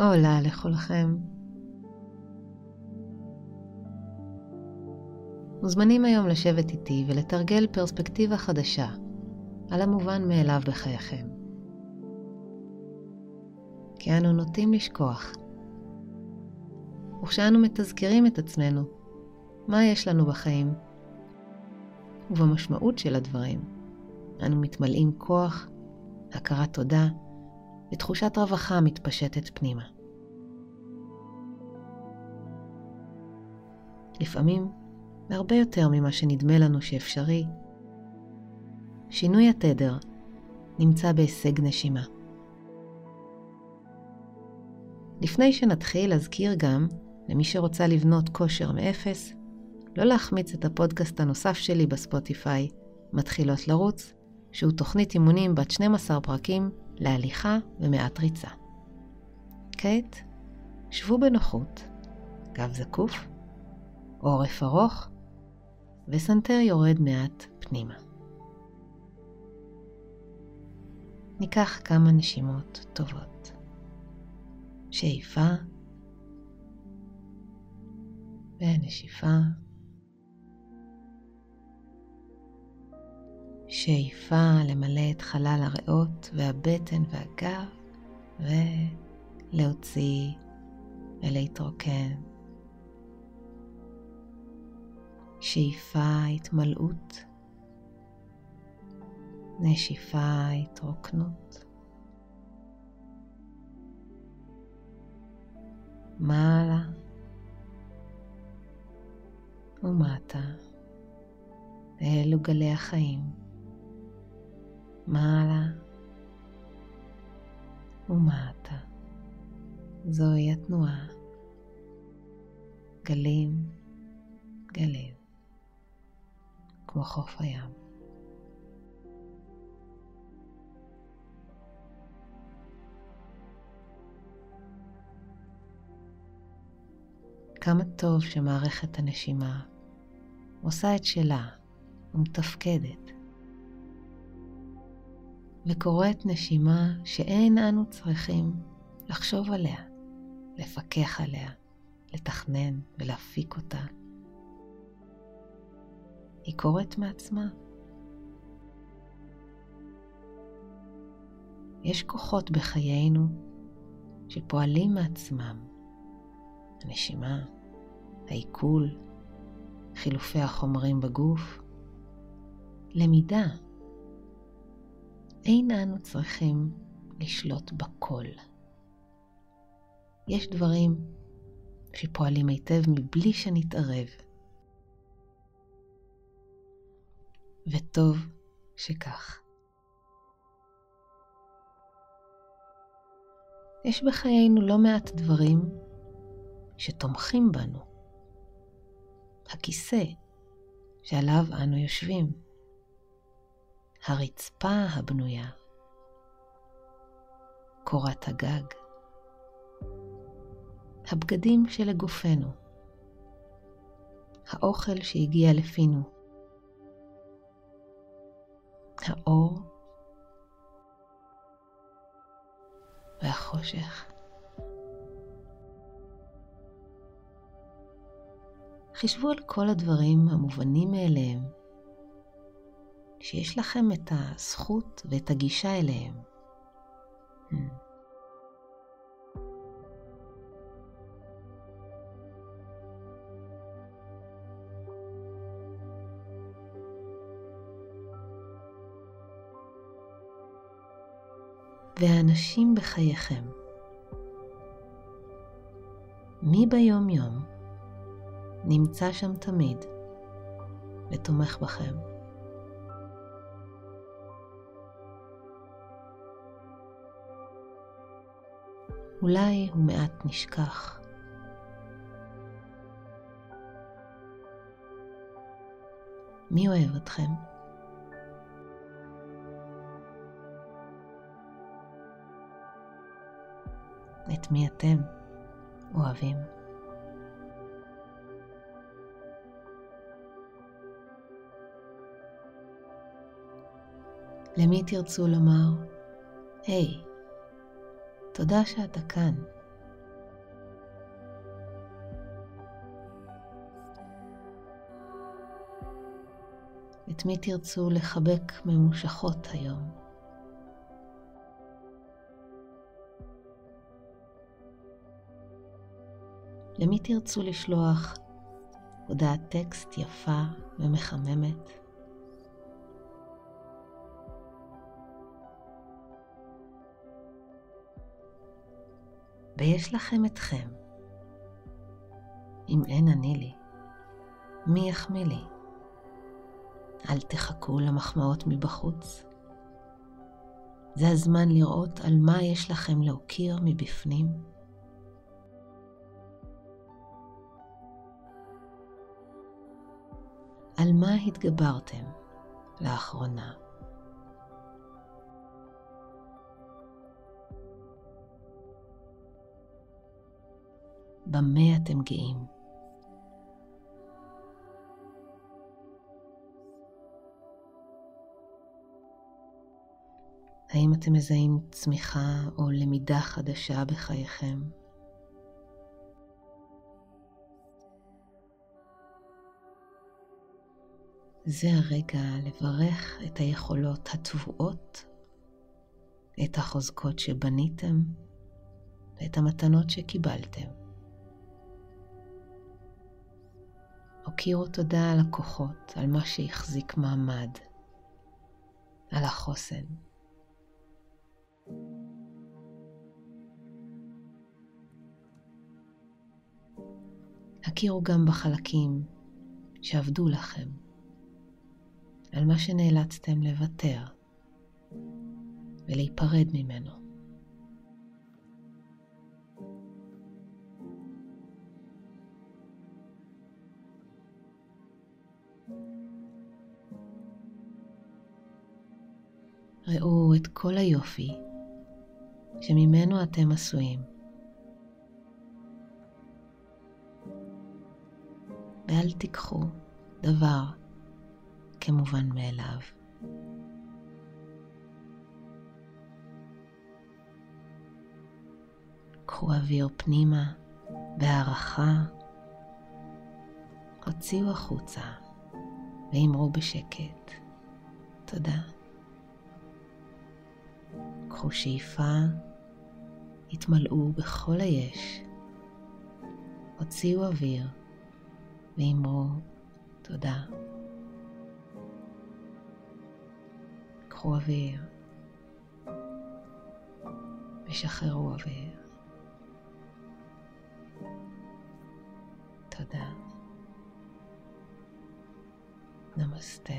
עולה לכולכם. מוזמנים היום לשבת איתי ולתרגל פרספקטיבה חדשה על המובן מאליו בחייכם. כי אנו נוטים לשכוח. וכשאנו מתזכרים את עצמנו, מה יש לנו בחיים, ובמשמעות של הדברים, אנו מתמלאים כוח, הכרת תודה ותחושת רווחה מתפשטת פנימה. לפעמים, והרבה יותר ממה שנדמה לנו שאפשרי, שינוי התדר נמצא בהישג נשימה. לפני שנתחיל, אזכיר גם, למי שרוצה לבנות כושר מאפס, לא להחמיץ את הפודקאסט הנוסף שלי בספוטיפיי, מתחילות לרוץ, שהוא תוכנית אימונים בת 12 פרקים להליכה ומעט ריצה. כעת, שבו בנוחות, גב זקוף, עורף ארוך, וסנטר יורד מעט פנימה. ניקח כמה נשימות טובות. שאיפה ונשיפה. שאיפה למלא את חלל הריאות והבטן והגב ולהוציא ולהתרוקן. שאיפה התמלאות, נשיפה התרוקנות. מעלה ומטה, אלו גלי החיים. מעלה ומטה. זוהי התנועה. גלים, גלים, כמו חוף הים. כמה טוב שמערכת הנשימה עושה את שלה ומתפקדת. וקוראת נשימה שאין אנו צריכים לחשוב עליה, לפקח עליה, לתכנן ולהפיק אותה. היא קורית מעצמה. יש כוחות בחיינו שפועלים מעצמם. הנשימה, העיכול, חילופי החומרים בגוף, למידה. אין אנו צריכים לשלוט בכל. יש דברים שפועלים היטב מבלי שנתערב. וטוב שכך. יש בחיינו לא מעט דברים שתומכים בנו. הכיסא שעליו אנו יושבים, הרצפה הבנויה, קורת הגג, הבגדים שלגופנו, האוכל שהגיע לפינו, האור והחושך. חישבו על כל הדברים המובנים מאליהם, שיש לכם את הזכות ואת הגישה אליהם. Hmm. והאנשים בחייכם. מי ביום יום נמצא שם תמיד ותומך בכם. אולי הוא מעט נשכח. מי אוהב אתכם? את מי אתם אוהבים. למי תרצו לומר, היי, hey, תודה שאתה כאן. את מי תרצו לחבק ממושכות היום? למי תרצו לשלוח הודעת טקסט יפה ומחממת? ויש לכם אתכם. אם אין אני לי, מי יחמיא לי? אל תחכו למחמאות מבחוץ. זה הזמן לראות על מה יש לכם להוקיר מבפנים. על מה התגברתם לאחרונה? במה אתם גאים? האם אתם מזהים צמיחה או למידה חדשה בחייכם? זה הרגע לברך את היכולות הטבועות, את החוזקות שבניתם ואת המתנות שקיבלתם. הוקירו תודה על הכוחות, על מה שהחזיק מעמד, על החוסן. הכירו גם בחלקים שעבדו לכם, על מה שנאלצתם לוותר ולהיפרד ממנו. ראו את כל היופי שממנו אתם עשויים. ואל תיקחו דבר כמובן מאליו. קחו אוויר פנימה בהערכה, הוציאו החוצה ואמרו בשקט, תודה. קחו שאיפה, התמלאו בכל היש, הוציאו אוויר ואמרו תודה. קחו אוויר ושחררו אוויר. תודה. נמסטה.